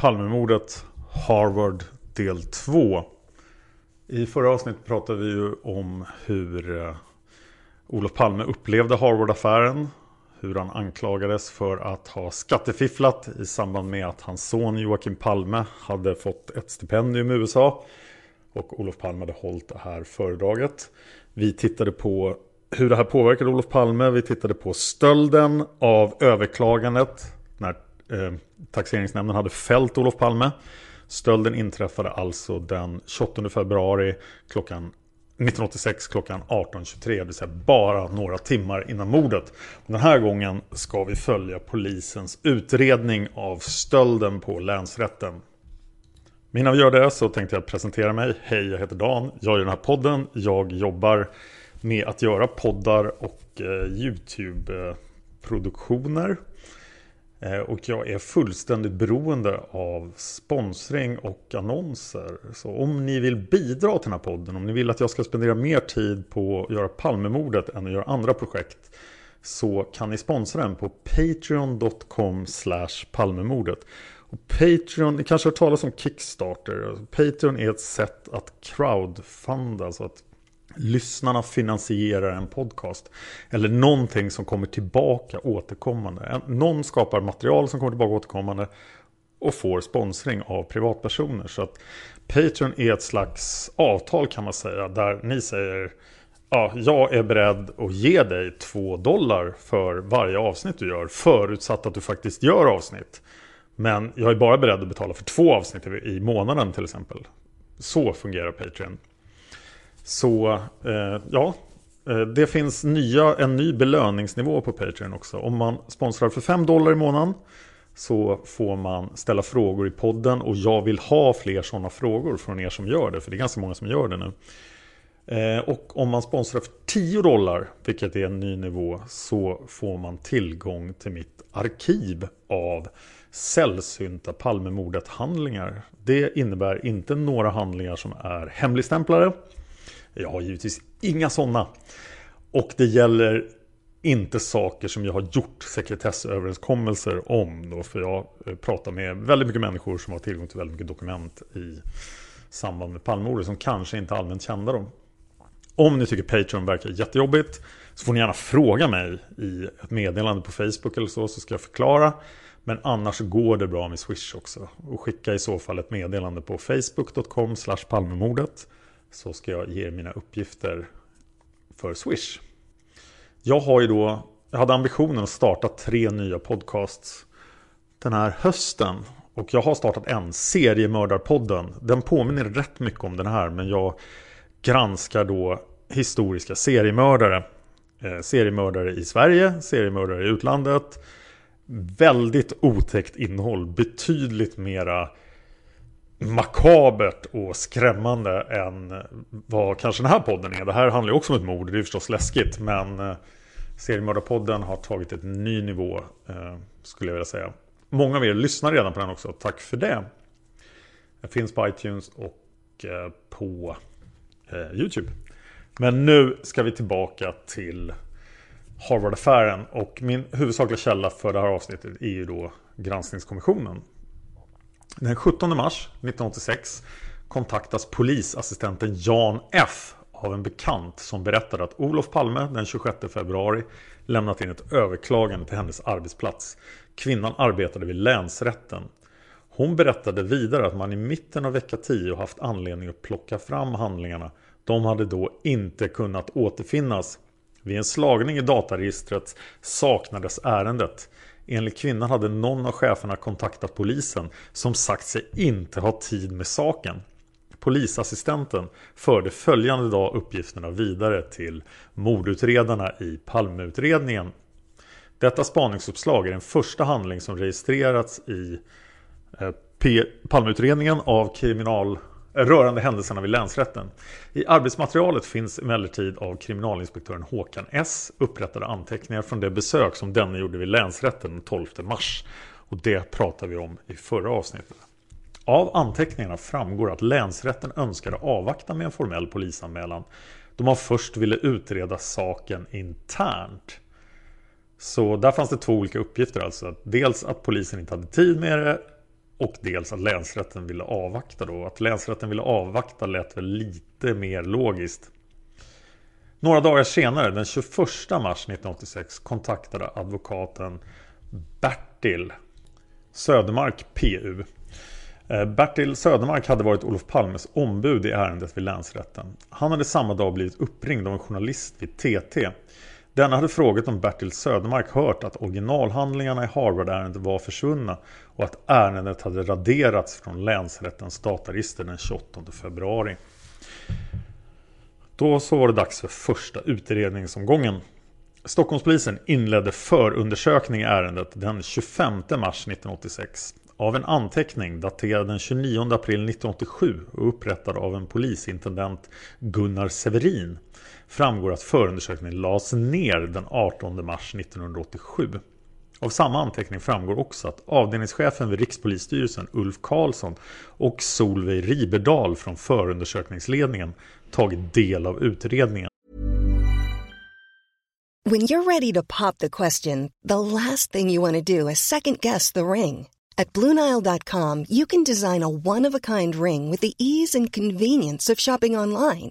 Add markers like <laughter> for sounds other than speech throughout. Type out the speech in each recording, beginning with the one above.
Palmemordet Harvard del 2. I förra avsnittet pratade vi ju om hur eh, Olof Palme upplevde Harvard-affären. Hur han anklagades för att ha skattefifflat i samband med att hans son Joakim Palme hade fått ett stipendium i USA. Och Olof Palme hade hållit det här föredraget. Vi tittade på hur det här påverkade Olof Palme. Vi tittade på stölden av överklagandet när eh, taxeringsnämnden hade fällt Olof Palme. Stölden inträffade alltså den 28 februari klockan 1986 klockan 18.23, det vill säga bara några timmar innan mordet. Den här gången ska vi följa polisens utredning av stölden på länsrätten. Men innan vi gör det så tänkte jag presentera mig. Hej, jag heter Dan. Jag gör den här podden. Jag jobbar med att göra poddar och eh, YouTube-produktioner. Eh, och jag är fullständigt beroende av sponsring och annonser. Så om ni vill bidra till den här podden, om ni vill att jag ska spendera mer tid på att göra Palmemordet än att göra andra projekt. Så kan ni sponsra den på patreon.com palmemordet. Och Patreon, ni kanske har hört talas om Kickstarter. Patreon är ett sätt att crowdfunda, alltså att lyssnarna finansierar en podcast. Eller någonting som kommer tillbaka återkommande. Någon skapar material som kommer tillbaka återkommande och får sponsring av privatpersoner. Så att Patreon är ett slags avtal kan man säga. Där ni säger Ja, jag är beredd att ge dig två dollar för varje avsnitt du gör. Förutsatt att du faktiskt gör avsnitt. Men jag är bara beredd att betala för två avsnitt i månaden till exempel. Så fungerar Patreon. Så eh, ja, eh, det finns nya, en ny belöningsnivå på Patreon också. Om man sponsrar för 5 dollar i månaden så får man ställa frågor i podden och jag vill ha fler sådana frågor från er som gör det, för det är ganska många som gör det nu. Eh, och om man sponsrar för 10 dollar, vilket är en ny nivå, så får man tillgång till mitt arkiv av sällsynta Palmemordet-handlingar. Det innebär inte några handlingar som är hemligstämplade jag har givetvis inga sådana. Och det gäller inte saker som jag har gjort sekretessöverenskommelser om. Då, för jag eh, pratar med väldigt mycket människor som har tillgång till väldigt mycket dokument i samband med Palmemordet som kanske inte är allmänt kända. Då. Om ni tycker Patreon verkar jättejobbigt så får ni gärna fråga mig i ett meddelande på Facebook eller så, så ska jag förklara. Men annars går det bra med Swish också. Och skicka i så fall ett meddelande på facebook.com palmemordet så ska jag ge mina uppgifter för Swish. Jag har ju då, jag hade ambitionen att starta tre nya podcasts den här hösten. Och jag har startat en, Seriemördarpodden. Den påminner rätt mycket om den här, men jag granskar då historiska seriemördare. Eh, seriemördare i Sverige, seriemördare i utlandet. Väldigt otäckt innehåll, betydligt mera makabert och skrämmande än vad kanske den här podden är. Det här handlar ju också om ett mord, det är förstås läskigt. Men eh, Seriemördarpodden har tagit ett ny nivå eh, skulle jag vilja säga. Många av er lyssnar redan på den också. Tack för det. Den finns på iTunes och eh, på YouTube. Men nu ska vi tillbaka till Harvard-affären. Och min huvudsakliga källa för det här avsnittet är ju då Granskningskommissionen. Den 17 mars 1986 kontaktas polisassistenten Jan F av en bekant som berättade att Olof Palme den 26 februari lämnat in ett överklagande till hennes arbetsplats. Kvinnan arbetade vid länsrätten. Hon berättade vidare att man i mitten av vecka 10 haft anledning att plocka fram handlingarna. De hade då inte kunnat återfinnas. Vid en slagning i dataregistret saknades ärendet. Enligt kvinnan hade någon av cheferna kontaktat polisen som sagt sig inte ha tid med saken. Polisassistenten förde följande dag uppgifterna vidare till mordutredarna i Palmeutredningen. Detta spaningsuppslag är den första handling som registrerats i eh, Palmeutredningen av kriminal rörande händelserna vid länsrätten. I arbetsmaterialet finns emellertid av kriminalinspektören Håkan S upprättade anteckningar från det besök som denne gjorde vid länsrätten den 12 mars. Och det pratar vi om i förra avsnittet. Av anteckningarna framgår att länsrätten önskade avvakta med en formell polisanmälan då man först ville utreda saken internt. Så där fanns det två olika uppgifter alltså. Dels att polisen inte hade tid med det och dels att länsrätten ville avvakta då. Att länsrätten ville avvakta lät väl lite mer logiskt. Några dagar senare, den 21 mars 1986, kontaktade advokaten Bertil Södermark PU eh, Bertil Södermark hade varit Olof Palmes ombud i ärendet vid länsrätten. Han hade samma dag blivit uppringd av en journalist vid TT. Denna hade frågat om Bertil Södermark hört att originalhandlingarna i Harvard-ärendet var försvunna och att ärendet hade raderats från länsrättens dataregister den 28 februari. Då så var det dags för första utredningsomgången. Stockholmspolisen inledde förundersökning i ärendet den 25 mars 1986 av en anteckning daterad den 29 april 1987 och upprättad av en polisintendent Gunnar Severin framgår att förundersökningen lades ner den 18 mars 1987. Av samma anteckning framgår också att avdelningschefen vid Rikspolisstyrelsen Ulf Karlsson och Solveig Riberdal från förundersökningsledningen tagit del av utredningen. When you're ready to pop the question, the last thing you want to do is second guess the ring. At Bluenile.com you can design a one-of-a-kind ring with the ease and convenience of shopping online.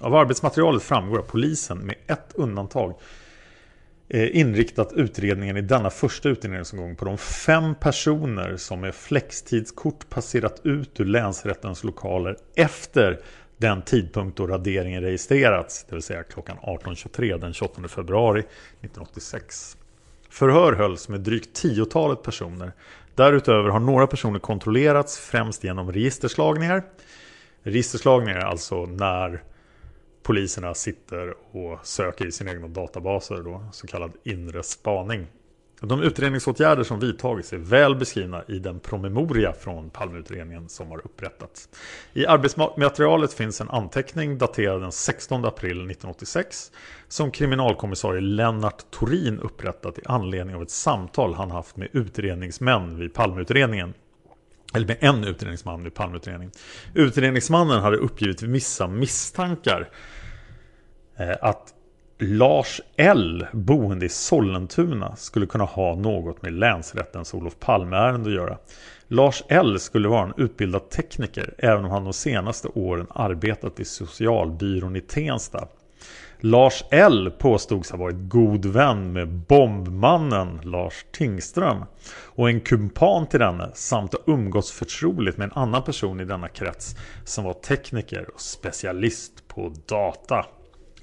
Av arbetsmaterialet framgår att polisen med ett undantag eh, inriktat utredningen i denna första utredningsomgång på de fem personer som med flextidskort passerat ut ur länsrättens lokaler efter den tidpunkt då raderingen registrerats, det vill säga klockan 18.23 den 28 februari 1986. Förhör hölls med drygt tiotalet personer. Därutöver har några personer kontrollerats främst genom registerslagningar. Registerslagningar är alltså när poliserna sitter och söker i sina egna databaser, då, så kallad inre spaning. De utredningsåtgärder som vidtagits är väl beskrivna i den promemoria från Palmeutredningen som har upprättats. I arbetsmaterialet finns en anteckning daterad den 16 april 1986 som kriminalkommissarie Lennart Torin upprättat i anledning av ett samtal han haft med utredningsmän vid Palmeutredningen. Eller med en utredningsman i Palmeutredningen. Utredningsmannen hade uppgivit vissa misstankar eh, att Lars L, boende i Sollentuna, skulle kunna ha något med länsrättens Olof Palme-ärende att göra. Lars L skulle vara en utbildad tekniker, även om han de senaste åren arbetat i socialbyrån i Tensta. Lars L påstods ha varit god vän med bombmannen Lars Tingström och en kumpan till denne samt ha umgåtts förtroligt med en annan person i denna krets som var tekniker och specialist på data.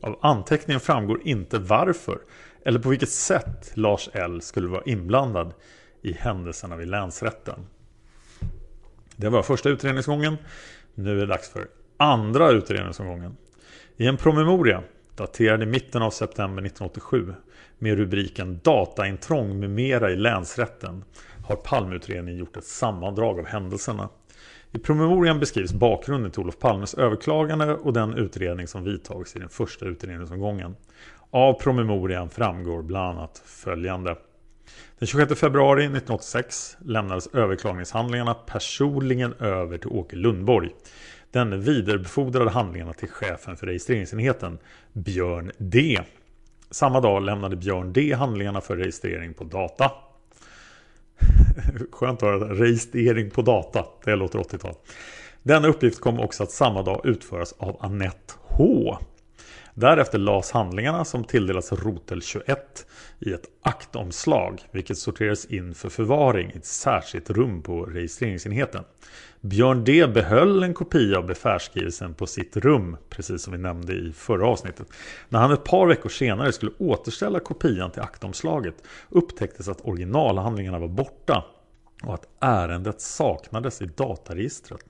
Av anteckningen framgår inte varför eller på vilket sätt Lars L skulle vara inblandad i händelserna vid länsrätten. Det var första utredningsgången. Nu är det dags för andra utredningsomgången. I en promemoria daterad i mitten av september 1987 med rubriken Dataintrång med mera i länsrätten har Palmeutredningen gjort ett sammandrag av händelserna. I promemorian beskrivs bakgrunden till Olof Palmes överklagande och den utredning som vidtagits i den första utredningsomgången. Av promemorian framgår bland annat följande. Den 26 februari 1986 lämnades överklagningshandlingarna personligen över till Åke Lundborg. Den vidarebefordrade handlingarna till chefen för registreringsenheten, Björn D. Samma dag lämnade Björn D handlingarna för registrering på data. <laughs> Skönt att höra registrering på data. Det låter 80-tal. Denna uppgift kom också att samma dag utföras av Annette H. Därefter lades handlingarna som tilldelas rotel 21 i ett aktomslag vilket sorterades in för förvaring i ett särskilt rum på registreringsenheten. Björn D behöll en kopia av befärsskrivelsen på sitt rum, precis som vi nämnde i förra avsnittet. När han ett par veckor senare skulle återställa kopian till aktomslaget upptäcktes att originalhandlingarna var borta och att ärendet saknades i dataregistret.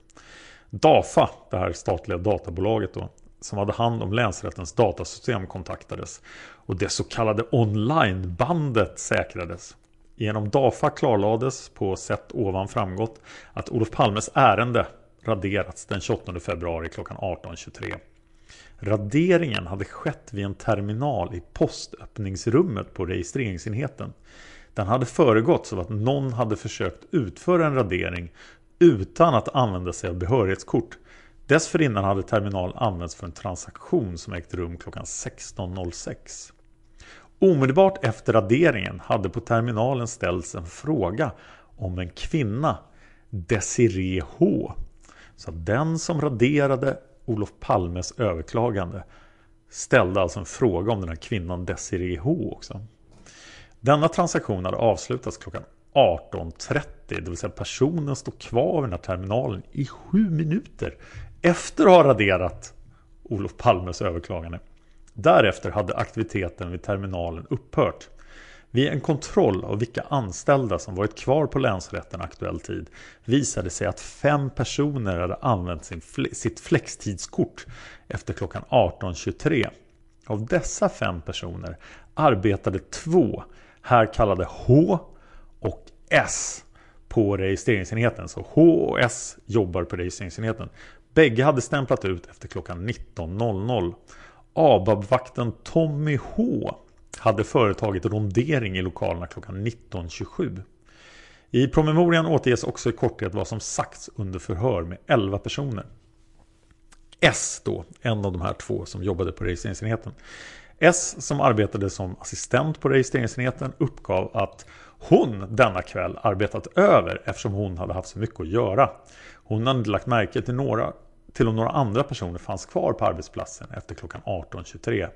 DAFA, det här statliga databolaget då, som hade hand om länsrättens datasystem kontaktades och det så kallade onlinebandet säkrades. Genom DAFA klarlades på sätt ovan framgått att Olof Palmes ärende raderats den 28 februari klockan 18.23. Raderingen hade skett vid en terminal i postöppningsrummet på registreringsenheten. Den hade föregåtts av att någon hade försökt utföra en radering utan att använda sig av behörighetskort. Dessförinnan hade terminalen använts för en transaktion som ägt rum klockan 16.06. Omedelbart efter raderingen hade på terminalen ställts en fråga om en kvinna, Desiree H. Så den som raderade Olof Palmes överklagande ställde alltså en fråga om den här kvinnan Desiree H också. Denna transaktion hade avslutats klockan 18.30, det vill säga personen stod kvar vid den här terminalen i sju minuter efter att ha raderat Olof Palmes överklagande. Därefter hade aktiviteten vid terminalen upphört. Vid en kontroll av vilka anställda som varit kvar på länsrätten aktuell tid visade sig att fem personer hade använt sin, sitt flextidskort efter klockan 18.23. Av dessa fem personer arbetade två, här kallade H och S, på registreringsenheten. Så H och S jobbar på registreringsenheten. Bägge hade stämplat ut efter klockan 19.00. ABAB-vakten Tommy H hade företagit rondering i lokalerna klockan 19.27. I promemorian återges också i korthet vad som sagts under förhör med 11 personer. S då, en av de här två som jobbade på registreringsenheten. S som arbetade som assistent på registreringsenheten uppgav att hon denna kväll arbetat över eftersom hon hade haft så mycket att göra. Hon hade lagt märke till några till om några andra personer fanns kvar på arbetsplatsen efter klockan 18.23.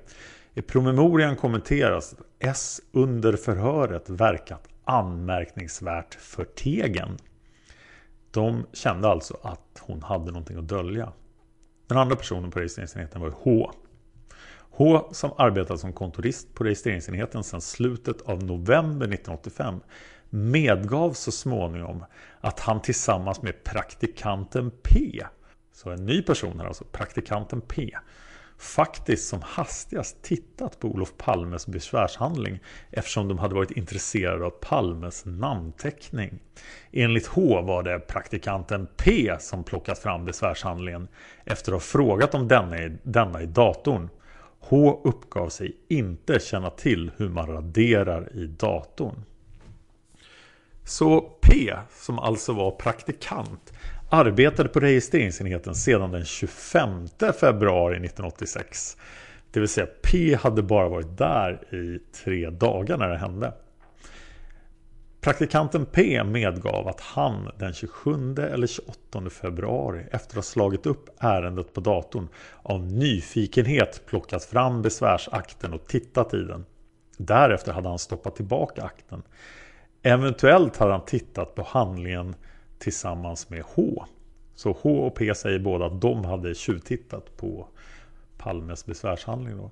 I promemorian kommenteras att S under förhöret verkat anmärkningsvärt förtegen. De kände alltså att hon hade någonting att dölja. Den andra personen på registreringsenheten var H. H som arbetat som kontorist på registreringsenheten sedan slutet av november 1985 medgav så småningom att han tillsammans med praktikanten P så en ny person här, alltså praktikanten P, faktiskt som hastigast tittat på Olof Palmes besvärshandling eftersom de hade varit intresserade av Palmes namnteckning. Enligt H var det praktikanten P som plockat fram besvärshandlingen efter att ha frågat om denna i, denna i datorn. H uppgav sig inte känna till hur man raderar i datorn. Så P, som alltså var praktikant, arbetade på registreringsenheten sedan den 25 februari 1986. Det vill säga P hade bara varit där i tre dagar när det hände. Praktikanten P medgav att han den 27 eller 28 februari efter att ha slagit upp ärendet på datorn av nyfikenhet plockat fram besvärsakten och tittat i den. Därefter hade han stoppat tillbaka akten. Eventuellt hade han tittat på handlingen tillsammans med H. Så H och P säger båda att de hade tjuvtittat på Palmes besvärshandling. Då.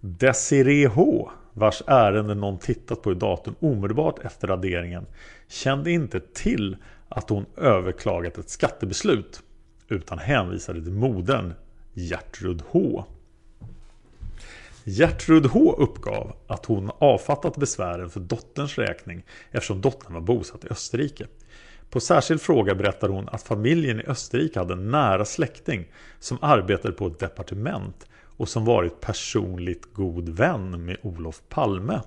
Desiree H, vars ärende någon tittat på i datorn omedelbart efter raderingen, kände inte till att hon överklagat ett skattebeslut utan hänvisade till modern Gertrud H. Gertrud H uppgav att hon avfattat besvären för dotterns räkning eftersom dottern var bosatt i Österrike. På särskild fråga berättar hon att familjen i Österrike hade en nära släkting som arbetade på ett departement och som varit personligt god vän med Olof Palme.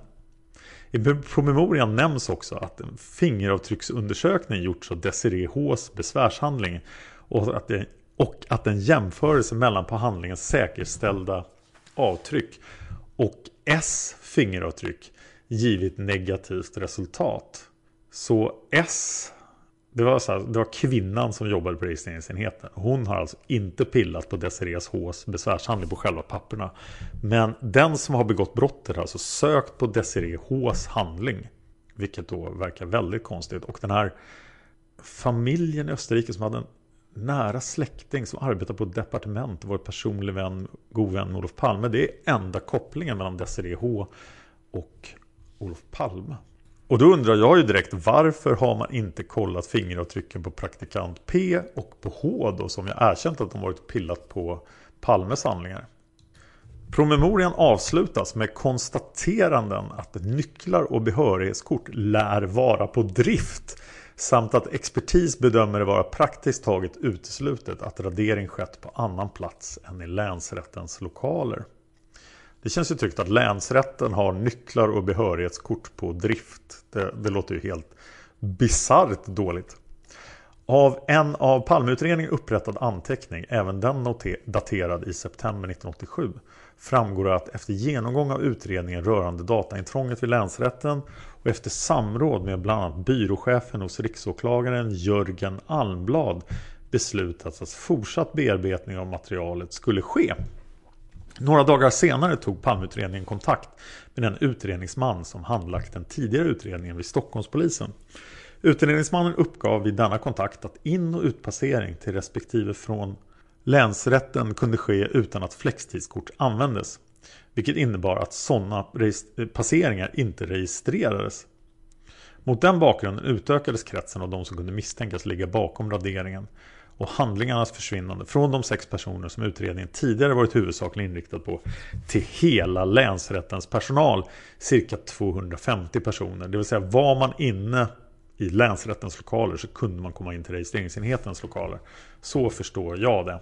I promemorian nämns också att en fingeravtrycksundersökning gjorts av Desiree Hs besvärshandling och att, det, och att en jämförelse mellan på handlingen säkerställda avtryck och S fingeravtryck givit negativt resultat. Så S det var, så här, det var kvinnan som jobbade på registreringsenheten. Hon har alltså inte pillat på Desirées Hs besvärshandling på själva papperna. Men den som har begått brottet har alltså sökt på Desiree Hs handling. Vilket då verkar väldigt konstigt. Och den här familjen i Österrike som hade en nära släkting som arbetar på ett departement och var personlig vän, god vän med Olof Palme. Det är enda kopplingen mellan Desiree H och Olof Palme. Och då undrar jag ju direkt varför har man inte kollat fingeravtrycken på praktikant P och på H då som jag erkänt att de varit pillat på Palmes handlingar. Promemorian avslutas med konstateranden att nycklar och behörighetskort lär vara på drift samt att expertis bedömer det vara praktiskt taget uteslutet att radering skett på annan plats än i länsrättens lokaler. Det känns ju tryggt att länsrätten har nycklar och behörighetskort på drift. Det, det låter ju helt bisarrt dåligt. Av en av Palmeutredningen upprättad anteckning, även den daterad i september 1987, framgår att efter genomgång av utredningen rörande dataintrånget vid länsrätten och efter samråd med bland annat byråchefen hos riksåklagaren Jörgen Almblad beslutats att fortsatt bearbetning av materialet skulle ske. Några dagar senare tog Palmeutredningen kontakt med den utredningsman som handlagt den tidigare utredningen vid Stockholmspolisen. Utredningsmannen uppgav vid denna kontakt att in- och utpassering till respektive från länsrätten kunde ske utan att flextidskort användes. Vilket innebar att sådana eh, passeringar inte registrerades. Mot den bakgrunden utökades kretsen av de som kunde misstänkas ligga bakom raderingen och handlingarnas försvinnande från de sex personer som utredningen tidigare varit huvudsakligen inriktad på till hela länsrättens personal, cirka 250 personer. Det vill säga var man inne i länsrättens lokaler så kunde man komma in till registreringsenhetens lokaler. Så förstår jag det.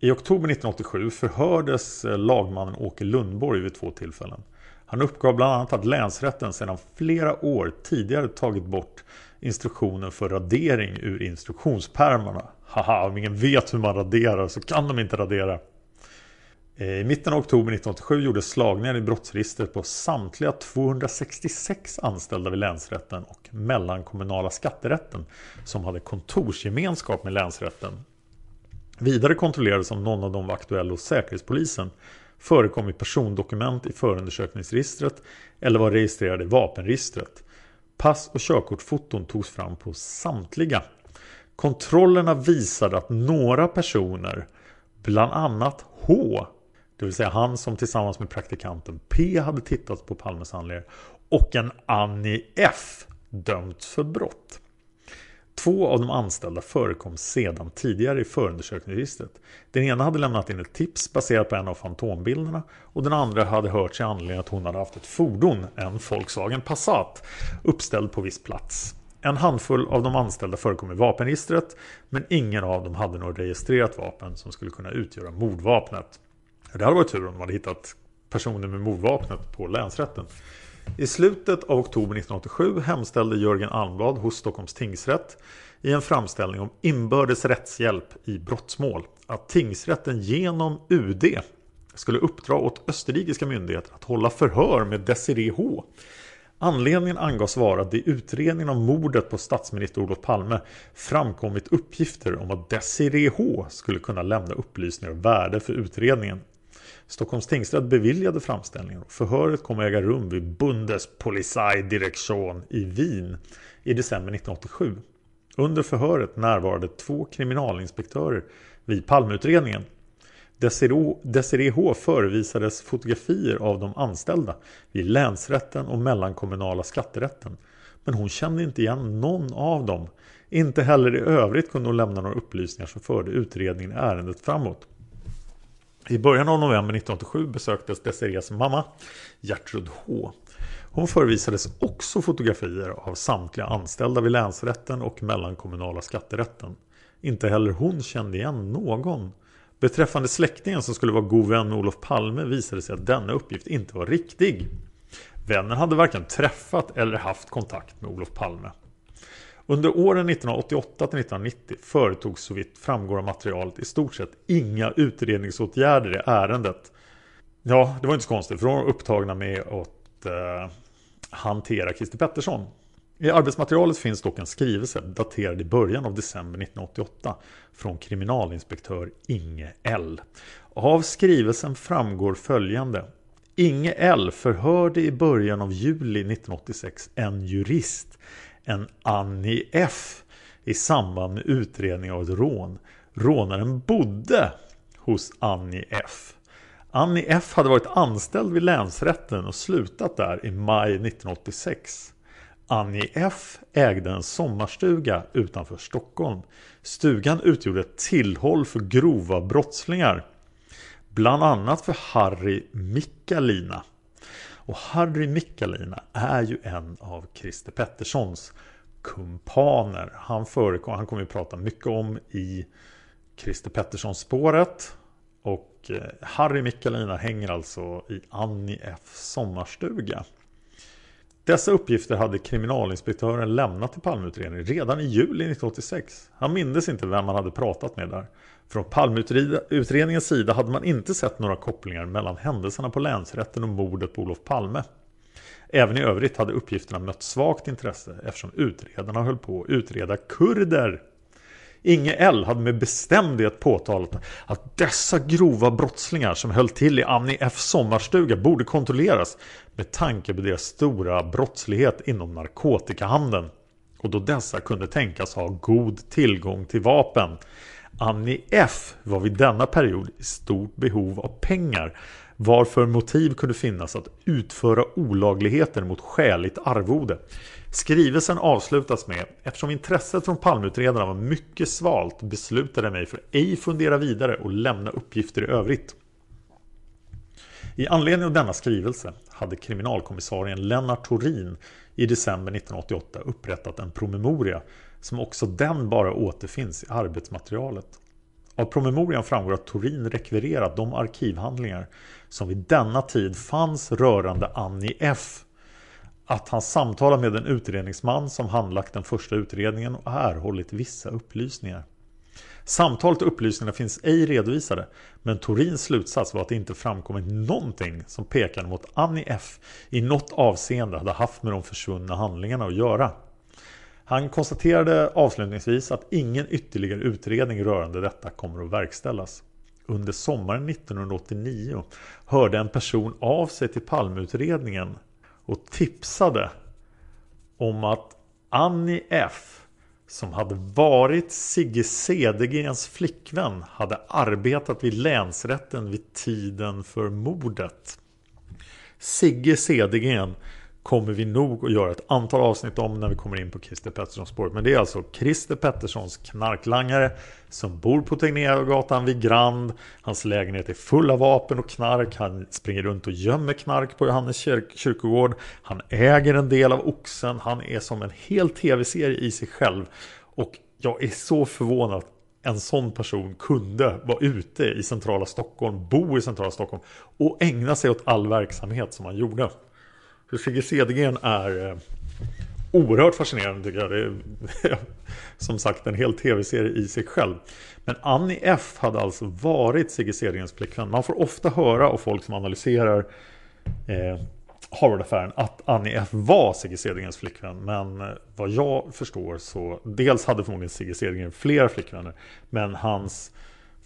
I oktober 1987 förhördes eh, lagmannen Åke Lundborg vid två tillfällen. Han uppgav bland annat att länsrätten sedan flera år tidigare tagit bort instruktionen för radering ur instruktionspärmarna. Haha, om ingen vet hur man raderar så kan de inte radera. Eh, I mitten av oktober 1987 gjordes slagningar i brottsregistret på samtliga 266 anställda vid länsrätten och mellankommunala skatterätten som hade kontorsgemenskap med länsrätten. Vidare kontrollerades om någon av dem var aktuell hos Säkerhetspolisen, förekom i persondokument i förundersökningsregistret eller var registrerade i vapenregistret. Pass och körkortfoton togs fram på samtliga. Kontrollerna visade att några personer, bland annat H, det vill säga han som tillsammans med praktikanten P hade tittat på Palmes handlingar och en Annie F dömts för brott. Två av de anställda förekom sedan tidigare i förundersökningsregistret. Den ena hade lämnat in ett tips baserat på en av fantombilderna och den andra hade hört sig anledning att hon hade haft ett fordon, en Volkswagen Passat, uppställd på viss plats. En handfull av de anställda förekom i vapenregistret men ingen av dem hade något registrerat vapen som skulle kunna utgöra mordvapnet. Det hade varit tur om de hade hittat personer med mordvapnet på länsrätten. I slutet av oktober 1987 hemställde Jörgen Almblad hos Stockholms tingsrätt i en framställning om inbördes rättshjälp i brottsmål att tingsrätten genom UD skulle uppdra åt österrikiska myndigheter att hålla förhör med Desiree H. Anledningen angavs vara att det i utredningen om mordet på statsminister Olof Palme framkommit uppgifter om att Desiree H skulle kunna lämna upplysningar av värde för utredningen Stockholms tingsrätt beviljade framställningen och förhöret kommer äga rum vid Bundespolizeidirektion i Wien i december 1987. Under förhöret närvarade två kriminalinspektörer vid Palmeutredningen. Desiree H förevisades fotografier av de anställda vid länsrätten och mellankommunala skatterätten. Men hon kände inte igen någon av dem. Inte heller i övrigt kunde hon lämna några upplysningar som förde utredningen i ärendet framåt. I början av november 1987 besöktes Desirées mamma Gertrud H. Hon förevisades också fotografier av samtliga anställda vid länsrätten och mellankommunala skatterätten. Inte heller hon kände igen någon. Beträffande släktingen som skulle vara god vän med Olof Palme visade sig att denna uppgift inte var riktig. Vännen hade varken träffat eller haft kontakt med Olof Palme. Under åren 1988 till 1990 företogs så vitt framgår av materialet i stort sett inga utredningsåtgärder i ärendet. Ja, det var inte så konstigt för de var upptagna med att eh, hantera Christer Pettersson. I arbetsmaterialet finns dock en skrivelse daterad i början av december 1988 från kriminalinspektör Inge L. Av skrivelsen framgår följande. Inge L förhörde i början av juli 1986 en jurist en Annie F i samband med utredning av ett rån. Rånaren bodde hos Annie F. Annie F hade varit anställd vid länsrätten och slutat där i maj 1986. Annie F ägde en sommarstuga utanför Stockholm. Stugan utgjorde ett tillhåll för grova brottslingar. Bland annat för Harry Mikkalina. Och Harry Mikkalina är ju en av Christer Petterssons kumpaner. Han, förekom, han kommer vi prata mycket om i Christer Petterssons spåret. Och eh, Harry Mikkalina hänger alltså i Annie F sommarstuga. Dessa uppgifter hade kriminalinspektören lämnat till Palmeutredningen redan i juli 1986. Han mindes inte vem han hade pratat med där. Från Palmeutredningens sida hade man inte sett några kopplingar mellan händelserna på länsrätten och mordet på Olof Palme. Även i övrigt hade uppgifterna mött svagt intresse eftersom utredarna höll på att utreda kurder. Inge L hade med bestämdhet påtalat att dessa grova brottslingar som höll till i Annie F sommarstuga borde kontrolleras med tanke på deras stora brottslighet inom narkotikahandeln och då dessa kunde tänkas ha god tillgång till vapen. Annie F var vid denna period i stort behov av pengar varför motiv kunde finnas att utföra olagligheter mot skäligt arvode. Skrivelsen avslutas med Eftersom intresset från palmutredarna var mycket svalt beslutade jag mig för att ej fundera vidare och lämna uppgifter i övrigt. I anledning av denna skrivelse hade kriminalkommissarien Lennart Torin i december 1988 upprättat en promemoria som också den bara återfinns i arbetsmaterialet. Av promemorian framgår att Torin rekvirerat de arkivhandlingar som vid denna tid fanns rörande Annie F. Att han samtalat med en utredningsman som handlagt den första utredningen och erhållit vissa upplysningar. Samtalet och upplysningarna finns ej redovisade men Torins slutsats var att det inte framkommit någonting som pekade mot Annie F i något avseende hade haft med de försvunna handlingarna att göra. Han konstaterade avslutningsvis att ingen ytterligare utredning rörande detta kommer att verkställas. Under sommaren 1989 hörde en person av sig till Palmeutredningen och tipsade om att Annie F som hade varit Sigge Cedergrens flickvän hade arbetat vid länsrätten vid tiden för mordet. Sigge Cedergren kommer vi nog att göra ett antal avsnitt om när vi kommer in på Christer Petterssons spår. Men det är alltså Christer Petterssons knarklangare som bor på Tegnérgatan vid Grand. Hans lägenhet är full av vapen och knark. Han springer runt och gömmer knark på Johannes kyrk kyrkogård. Han äger en del av Oxen. Han är som en hel tv-serie i sig själv. Och jag är så förvånad att en sån person kunde vara ute i centrala Stockholm, bo i centrala Stockholm och ägna sig åt all verksamhet som han gjorde. För Sigge Cedergren är eh, oerhört fascinerande tycker jag. Det är <laughs> som sagt en hel tv-serie i sig själv. Men Annie F hade alltså varit Sigge Cedergrens flickvän. Man får ofta höra av folk som analyserar eh, Harvard-affären att Annie F var Sigge Cedergrens flickvän. Men eh, vad jag förstår så dels hade förmodligen Sigge Cedergren flera flickvänner. Men hans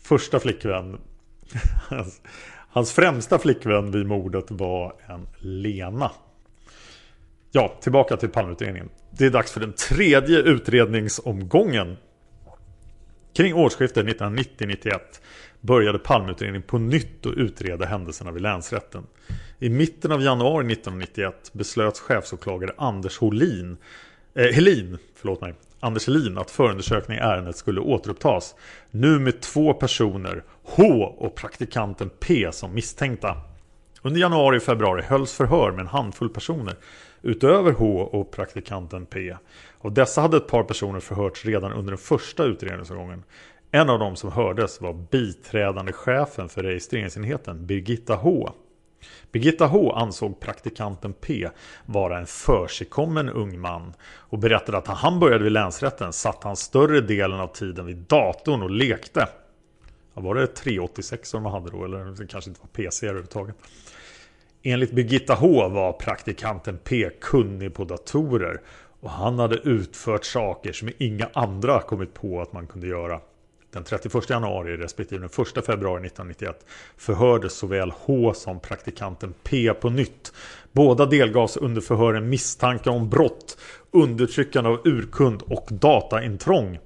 första flickvän <laughs> hans, hans främsta flickvän vid mordet var en Lena. Ja, tillbaka till Palmeutredningen. Det är dags för den tredje utredningsomgången. Kring årsskiftet 1990-91 började Palmeutredningen på nytt att utreda händelserna vid länsrätten. I mitten av januari 1991 beslöt chefsåklagare Anders Holin, eh, Helin, förlåt mig, Anders Helin att förundersökning i ärendet skulle återupptas. Nu med två personer, H och praktikanten P som misstänkta. Under januari och februari hölls förhör med en handfull personer utöver H och praktikanten P. Av dessa hade ett par personer förhörts redan under den första utredningsomgången. En av dem som hördes var biträdande chefen för registreringsenheten, Birgitta H. Birgitta H ansåg praktikanten P vara en försigkommen ung man och berättade att när han började vid länsrätten satt han större delen av tiden vid datorn och lekte. Ja, var det 386 som man hade då eller det kanske inte var PC överhuvudtaget. Enligt Birgitta H var praktikanten P kunnig på datorer och han hade utfört saker som inga andra kommit på att man kunde göra. Den 31 januari respektive den 1 februari 1991 förhördes såväl H som praktikanten P på nytt. Båda delgavs under förhören misstanke om brott, undertryckande av urkund och dataintrång.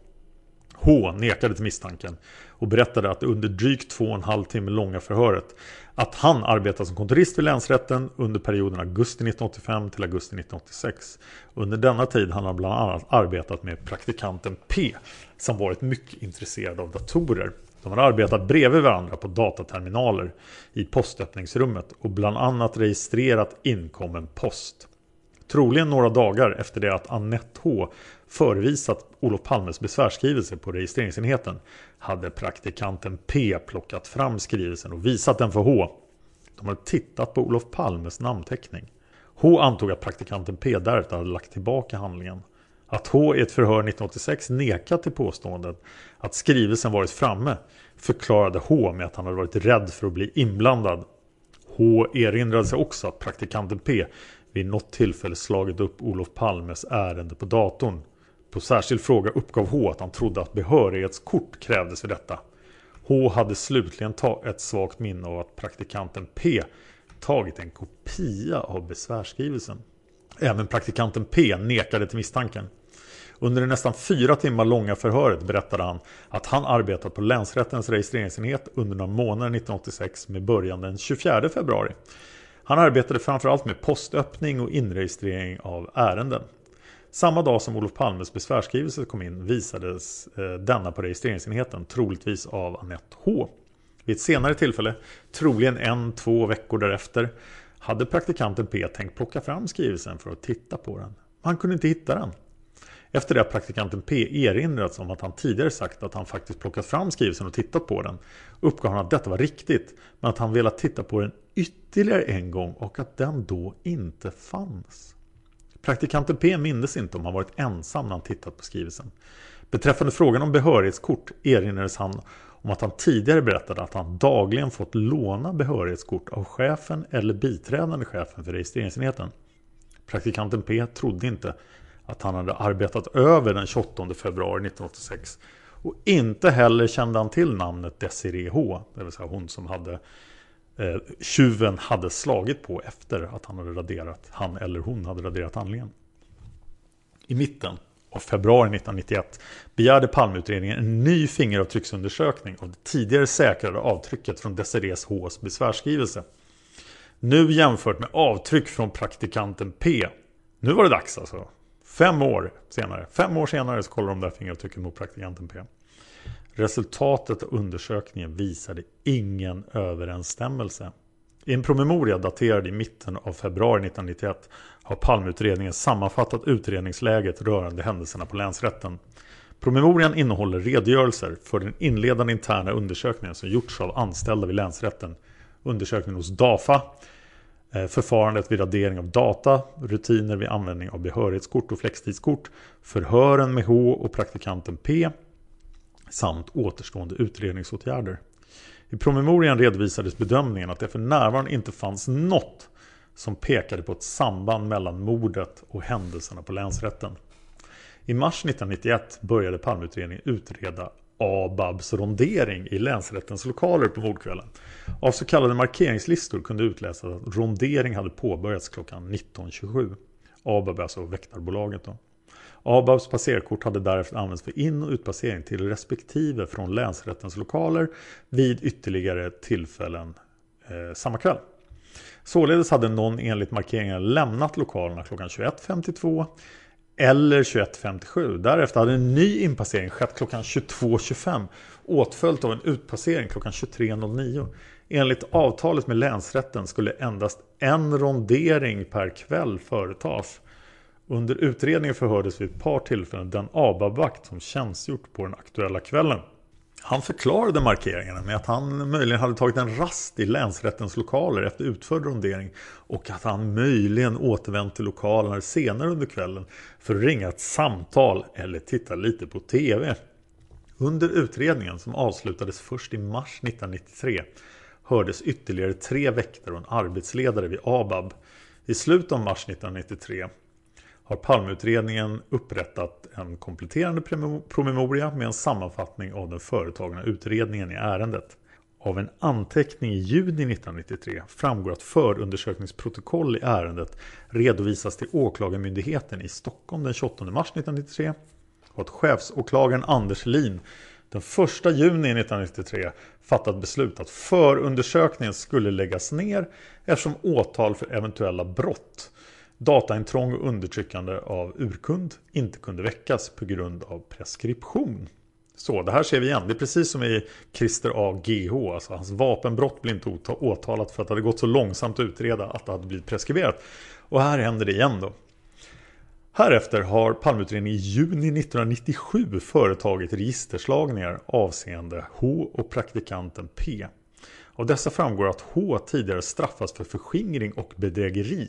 H nekade till misstanken och berättade att under drygt två och en halv timme långa förhöret att han arbetat som kontorist vid länsrätten under perioden augusti 1985 till augusti 1986. Under denna tid har han bland annat arbetat med praktikanten P som varit mycket intresserad av datorer. De har arbetat bredvid varandra på dataterminaler i postöppningsrummet och bland annat registrerat inkommen post. Troligen några dagar efter det att Annette H förevisat Olof Palmes besvärsskrivelse på registreringsenheten hade praktikanten P plockat fram skrivelsen och visat den för H. De hade tittat på Olof Palmes namnteckning. H antog att praktikanten P därefter hade lagt tillbaka handlingen. Att H i ett förhör 1986 nekat till påståendet att skrivelsen varit framme förklarade H med att han hade varit rädd för att bli inblandad. H erinrade sig också att praktikanten P vid något tillfälle slagit upp Olof Palmes ärende på datorn. På särskild fråga uppgav H att han trodde att behörighetskort krävdes för detta. H hade slutligen ett svagt minne av att praktikanten P tagit en kopia av besvärsskrivelsen. Även praktikanten P nekade till misstanken. Under det nästan fyra timmar långa förhöret berättade han att han arbetat på länsrättens registreringsenhet under några månader 1986 med början den 24 februari. Han arbetade framförallt med postöppning och inregistrering av ärenden. Samma dag som Olof Palmes besvärsskrivelse kom in visades eh, denna på registreringsenheten, troligtvis av Annette H. Vid ett senare tillfälle, troligen en, två veckor därefter, hade praktikanten P tänkt plocka fram skrivelsen för att titta på den. Han kunde inte hitta den. Efter det har praktikanten P erinrats om att han tidigare sagt att han faktiskt plockat fram skrivelsen och tittat på den. Uppgav han att detta var riktigt, men att han velat titta på den ytterligare en gång och att den då inte fanns. Praktikanten P mindes inte om han varit ensam när han tittat på skrivelsen. Beträffande frågan om behörighetskort erinrades han om att han tidigare berättade att han dagligen fått låna behörighetskort av chefen eller biträdande chefen för registreringsenheten. Praktikanten P trodde inte att han hade arbetat över den 28 februari 1986 och inte heller kände han till namnet Desiree H, det vill säga hon som hade eh, tjuven hade slagit på efter att han hade raderat, han eller hon hade raderat handlingen. I mitten av februari 1991 begärde Palmeutredningen en ny fingeravtrycksundersökning av det tidigare säkrade avtrycket från Desirées Hs besvärsskrivelse. Nu jämfört med avtryck från praktikanten P. Nu var det dags alltså. Fem år senare. Fem år senare så kollar de där fingeravtrycken mot praktikanten P. Resultatet av undersökningen visade ingen överensstämmelse. I en promemoria daterad i mitten av februari 1991 har Palmeutredningen sammanfattat utredningsläget rörande händelserna på länsrätten. Promemorian innehåller redogörelser för den inledande interna undersökningen som gjorts av anställda vid länsrätten, undersökningen hos DAFA, eh, förfarandet vid radering av data, rutiner vid användning av behörighetskort och flextidskort, förhören med H och praktikanten P samt återstående utredningsåtgärder. I promemorian redovisades bedömningen att det för närvarande inte fanns något som pekade på ett samband mellan mordet och händelserna på länsrätten. I mars 1991 började Palmeutredningen utreda ABABs rondering i länsrättens lokaler på mordkvällen. Av så kallade markeringslistor kunde utläsas att rondering hade påbörjats klockan 19.27. ABAB är alltså väktarbolaget. Då. ABABs passerkort hade därefter använts för in och utpassering till respektive från länsrättens lokaler vid ytterligare tillfällen eh, samma kväll. Således hade någon enligt markeringen lämnat lokalerna klockan 21.52 eller 21.57. Därefter hade en ny inpassering skett klockan 22.25 åtföljt av en utpassering klockan 23.09. Enligt avtalet med länsrätten skulle endast en rondering per kväll företas. Under utredningen förhördes vid ett par tillfällen den ABAB-vakt som tjänstgjort på den aktuella kvällen. Han förklarade markeringarna med att han möjligen hade tagit en rast i länsrättens lokaler efter utförd rondering och att han möjligen återvänt till lokalerna senare under kvällen för att ringa ett samtal eller titta lite på TV. Under utredningen som avslutades först i mars 1993 hördes ytterligare tre väktare och en arbetsledare vid ABAB. I slutet av mars 1993 har Palmeutredningen upprättat en kompletterande promemoria med en sammanfattning av den företagna utredningen i ärendet. Av en anteckning i juni 1993 framgår att förundersökningsprotokoll i ärendet redovisas till Åklagarmyndigheten i Stockholm den 28 mars 1993 och att chefsåklagaren Anders Lin den 1 juni 1993 fattat beslut att förundersökningen skulle läggas ner eftersom åtal för eventuella brott dataintrång och undertryckande av urkund inte kunde väckas på grund av preskription. Så det här ser vi igen. Det är precis som i Christer A. GH. Alltså hans vapenbrott blev inte åtalat för att det hade gått så långsamt att utreda att det hade blivit preskriberat. Och här händer det igen då. Härefter har Palmeutredningen i juni 1997 företagit registerslagningar avseende H och praktikanten P. Av dessa framgår att H tidigare straffats för förskingring och bedrägeri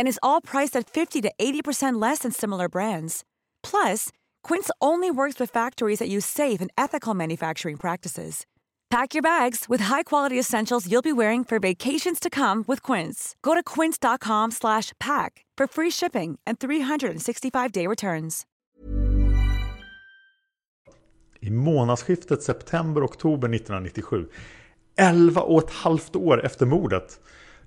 and is all priced at 50 to 80% less than similar brands. Plus, Quince only works with factories that use safe and ethical manufacturing practices. Pack your bags with high-quality essentials you'll be wearing for vacations to come with Quince. Go to quince.com/pack for free shipping and 365-day returns. I månadsskiftet september-oktober 1997, 11 och ett halvt år efter mordet,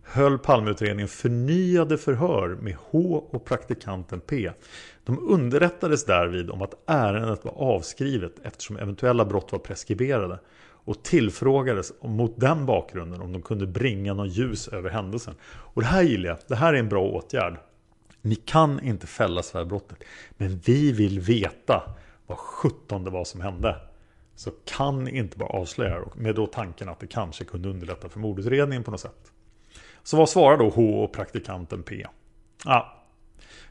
höll Palmeutredningen förnyade förhör med H och praktikanten P. De underrättades därvid om att ärendet var avskrivet eftersom eventuella brott var preskriberade och tillfrågades mot den bakgrunden om de kunde bringa någon ljus över händelsen. Och det här gillar jag, det här är en bra åtgärd. Ni kan inte fälla Sverigebrottet, men vi vill veta vad sjutton det var som hände. Så kan ni inte bara avslöja det med då tanken att det kanske kunde underlätta för mordutredningen på något sätt. Så vad svarar då H och praktikanten P? Ja,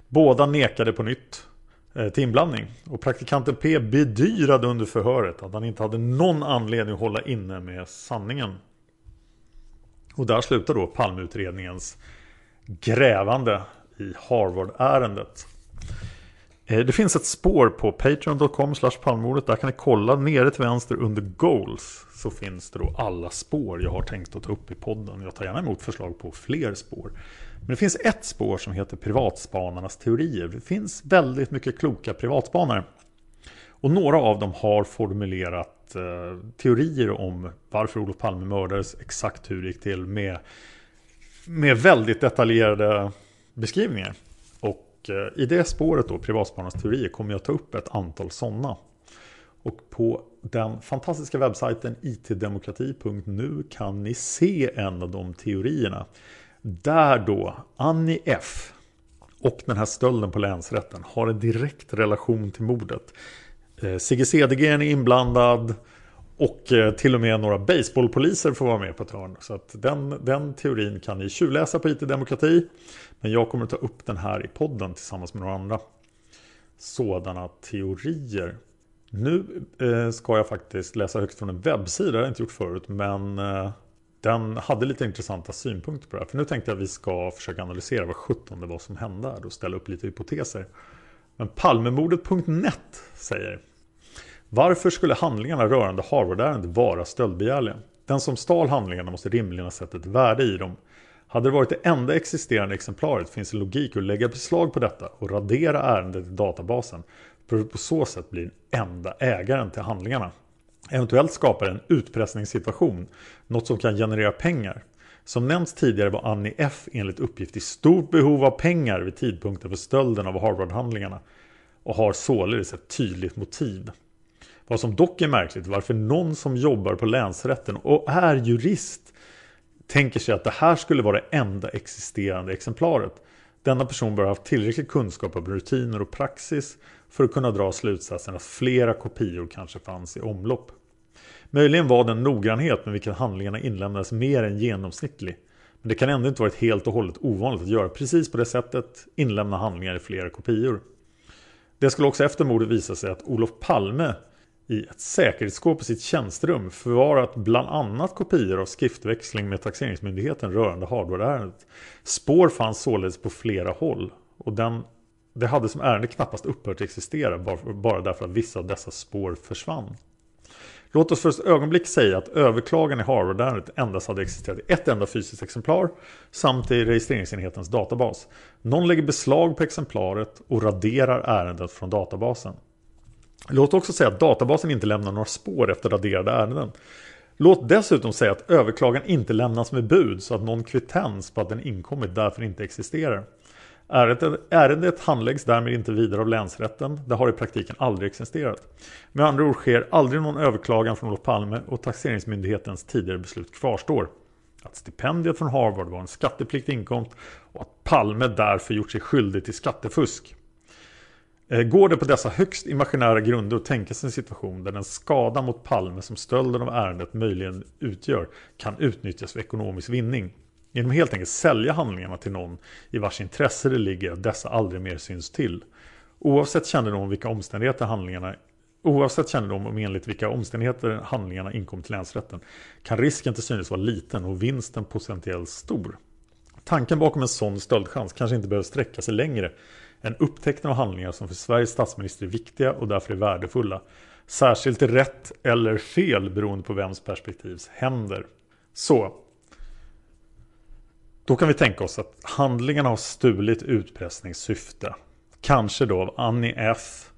båda nekade på nytt eh, till inblandning. Och praktikanten P bedyrade under förhöret att han inte hade någon anledning att hålla inne med sanningen. Och där slutar då Palmeutredningens grävande i Harvard-ärendet. Eh, det finns ett spår på patreon.com palmordet. Där kan ni kolla nere till vänster under goals. Så finns det då alla spår jag har tänkt att ta upp i podden. Jag tar gärna emot förslag på fler spår. Men det finns ett spår som heter privatspanarnas teorier. Det finns väldigt mycket kloka privatspanare. Och några av dem har formulerat eh, teorier om varför Olof Palme mördades, exakt hur det gick till med, med väldigt detaljerade beskrivningar. Och och eh, i det spåret då, privatspararnas teorier, kommer jag ta upp ett antal sådana. Och på den fantastiska webbsajten itdemokrati.nu kan ni se en av de teorierna. Där då Annie F och den här stölden på länsrätten har en direkt relation till mordet. Eh, Sigge Cedergren är inblandad och eh, till och med några baseballpoliser får vara med på ett hörn. Så att den, den teorin kan ni tjuvläsa på IT Demokrati. Men jag kommer att ta upp den här i podden tillsammans med några andra sådana teorier. Nu eh, ska jag faktiskt läsa högt från en webbsida, det har jag inte gjort förut. Men eh, den hade lite intressanta synpunkter på det här. För nu tänkte jag att vi ska försöka analysera vad 17 det var som hände här och ställa upp lite hypoteser. Men Palmemordet.net säger varför skulle handlingarna rörande Harvard-ärendet vara stöldbegärliga? Den som stal handlingarna måste rimligen ha sett ett värde i dem. Hade det varit det enda existerande exemplaret finns en logik att lägga beslag på detta och radera ärendet i databasen för att på så sätt bli den enda ägaren till handlingarna. Eventuellt skapar en utpressningssituation, något som kan generera pengar. Som nämnts tidigare var Annie F enligt uppgift i stort behov av pengar vid tidpunkten för stölden av Harvard-handlingarna och har således ett tydligt motiv. Vad som dock är märkligt varför någon som jobbar på länsrätten och är jurist tänker sig att det här skulle vara det enda existerande exemplaret. Denna person bör ha haft tillräcklig kunskap om rutiner och praxis för att kunna dra slutsatsen att flera kopior kanske fanns i omlopp. Möjligen var den noggrannhet med vilken handlingarna inlämnades mer än genomsnittlig. Men det kan ändå inte varit helt och hållet ovanligt att göra precis på det sättet, inlämna handlingar i flera kopior. Det skulle också efter mordet visa sig att Olof Palme i ett säkerhetsskåp i sitt tjänsterum förvarat bland annat kopior av skriftväxling med taxeringsmyndigheten rörande hardwareärendet. Spår fanns således på flera håll och den, det hade som ärende knappast upphört existera bara därför att vissa av dessa spår försvann. Låt oss för ett ögonblick säga att överklagan i Harvard-ärendet endast hade existerat i ett enda fysiskt exemplar samt i registreringsenhetens databas. Någon lägger beslag på exemplaret och raderar ärendet från databasen. Låt också säga att databasen inte lämnar några spår efter raderade ärenden. Låt dessutom säga att överklagan inte lämnas med bud så att någon kvittens på att den inkommit därför inte existerar. Ärendet, ärendet handläggs därmed inte vidare av länsrätten. Det har i praktiken aldrig existerat. Med andra ord sker aldrig någon överklagan från Olof Palme och taxeringsmyndighetens tidigare beslut kvarstår. Att stipendiet från Harvard var en skattepliktig inkomst och att Palme därför gjort sig skyldig till skattefusk. Eh, går det på dessa högst imaginära grunder att tänka sig en situation där den skada mot Palme som stölden av ärendet möjligen utgör kan utnyttjas för ekonomisk vinning? Genom att helt enkelt sälja handlingarna till någon i vars intresse det ligger att dessa aldrig mer syns till. Oavsett kännedom om vilka omständigheter handlingarna Oavsett kännedom om enligt vilka omständigheter handlingarna inkom till länsrätten kan risken till synes vara liten och vinsten potentiellt stor. Tanken bakom en sån stöldchans kanske inte behöver sträcka sig längre en upptäckten av handlingar som för Sveriges statsminister är viktiga och därför är värdefulla. Särskilt rätt eller fel beroende på vems perspektiv händer. Så. Då kan vi tänka oss att handlingarna har stulit utpressningssyfte. Kanske då av Annie F.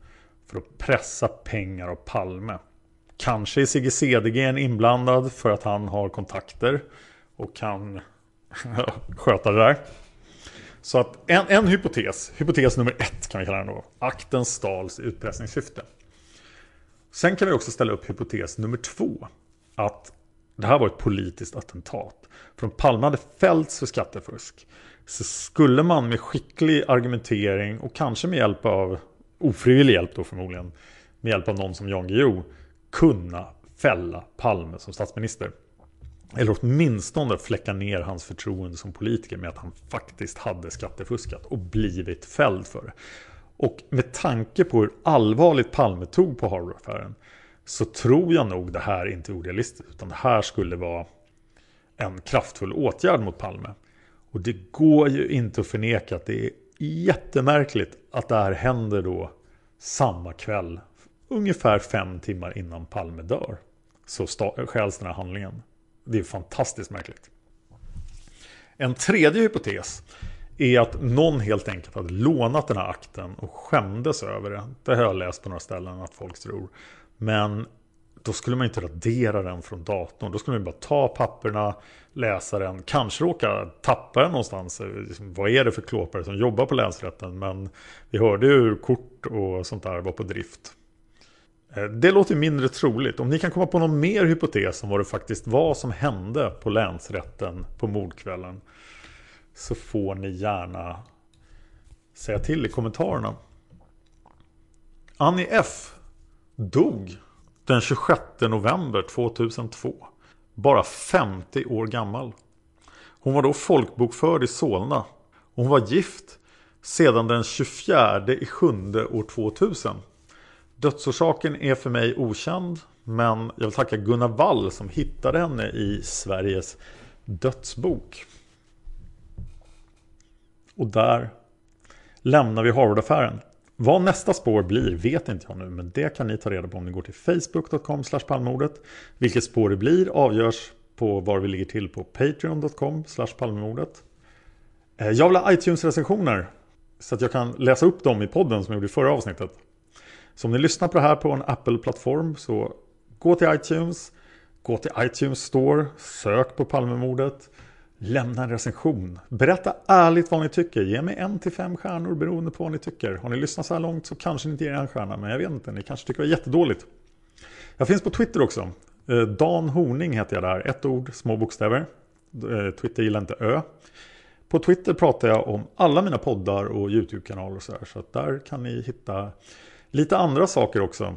För att pressa pengar av Palme. Kanske är Sigge Cedergren inblandad för att han har kontakter och kan <laughs> sköta det där. Så att en, en hypotes, hypotes nummer ett kan vi kalla den då. Akten stals i utpressningssyfte. Sen kan vi också ställa upp hypotes nummer två. att det här var ett politiskt attentat. För om Palme hade fällts för skattefusk så skulle man med skicklig argumentering och kanske med hjälp av ofrivillig hjälp då förmodligen med hjälp av någon som Jan Guillou kunna fälla Palme som statsminister. Eller åtminstone fläcka ner hans förtroende som politiker med att han faktiskt hade skattefuskat och blivit fälld för det. Och med tanke på hur allvarligt Palme tog på Harvard-affären så tror jag nog det här inte är orealistiskt. Utan det här skulle vara en kraftfull åtgärd mot Palme. Och det går ju inte att förneka att det är jättemärkligt att det här händer då samma kväll. Ungefär fem timmar innan Palme dör. Så stjäls den här handlingen. Det är fantastiskt märkligt. En tredje hypotes är att någon helt enkelt hade lånat den här akten och skämdes över det. Det har jag läst på några ställen att folk tror. Men då skulle man inte radera den från datorn. Då skulle man bara ta papperna, läsa den, kanske råka tappa den någonstans. Liksom, vad är det för klåpare som jobbar på länsrätten? Men vi hörde ju hur kort och sånt där var på drift. Eh, det låter mindre troligt. Om ni kan komma på någon mer hypotes om vad det faktiskt var som hände på länsrätten på mordkvällen så får ni gärna säga till i kommentarerna. Annie F dog den 26 november 2002. Bara 50 år gammal. Hon var då folkbokförd i Solna. Hon var gift sedan den 24 i 7 år 2000. Dödsorsaken är för mig okänd men jag vill tacka Gunnar Wall som hittade henne i Sveriges dödsbok. Och där lämnar vi Harvardaffären. Vad nästa spår blir vet inte jag nu, men det kan ni ta reda på om ni går till facebook.com palmordet. Vilket spår det blir avgörs på var vi ligger till på patreon.com palmemordet. Eh, jag vill ha iTunes-recensioner så att jag kan läsa upp dem i podden som jag gjorde i förra avsnittet. Så om ni lyssnar på det här på en Apple-plattform så gå till iTunes, gå till iTunes Store, sök på Palmemordet. Lämna en recension. Berätta ärligt vad ni tycker. Ge mig en till fem stjärnor beroende på vad ni tycker. Har ni lyssnat så här långt så kanske ni inte ger en stjärna. Men jag vet inte, ni kanske tycker det är jättedåligt. Jag finns på Twitter också. Eh, Dan Horning heter jag där. Ett ord, små bokstäver. Eh, Twitter gillar inte Ö. På Twitter pratar jag om alla mina poddar och YouTube-kanaler och så här. Så att där kan ni hitta lite andra saker också.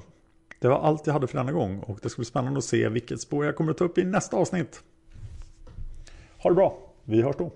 Det var allt jag hade för denna gång. Och det ska bli spännande att se vilket spår jag kommer att ta upp i nästa avsnitt. Ha det bra. Vi hörs då.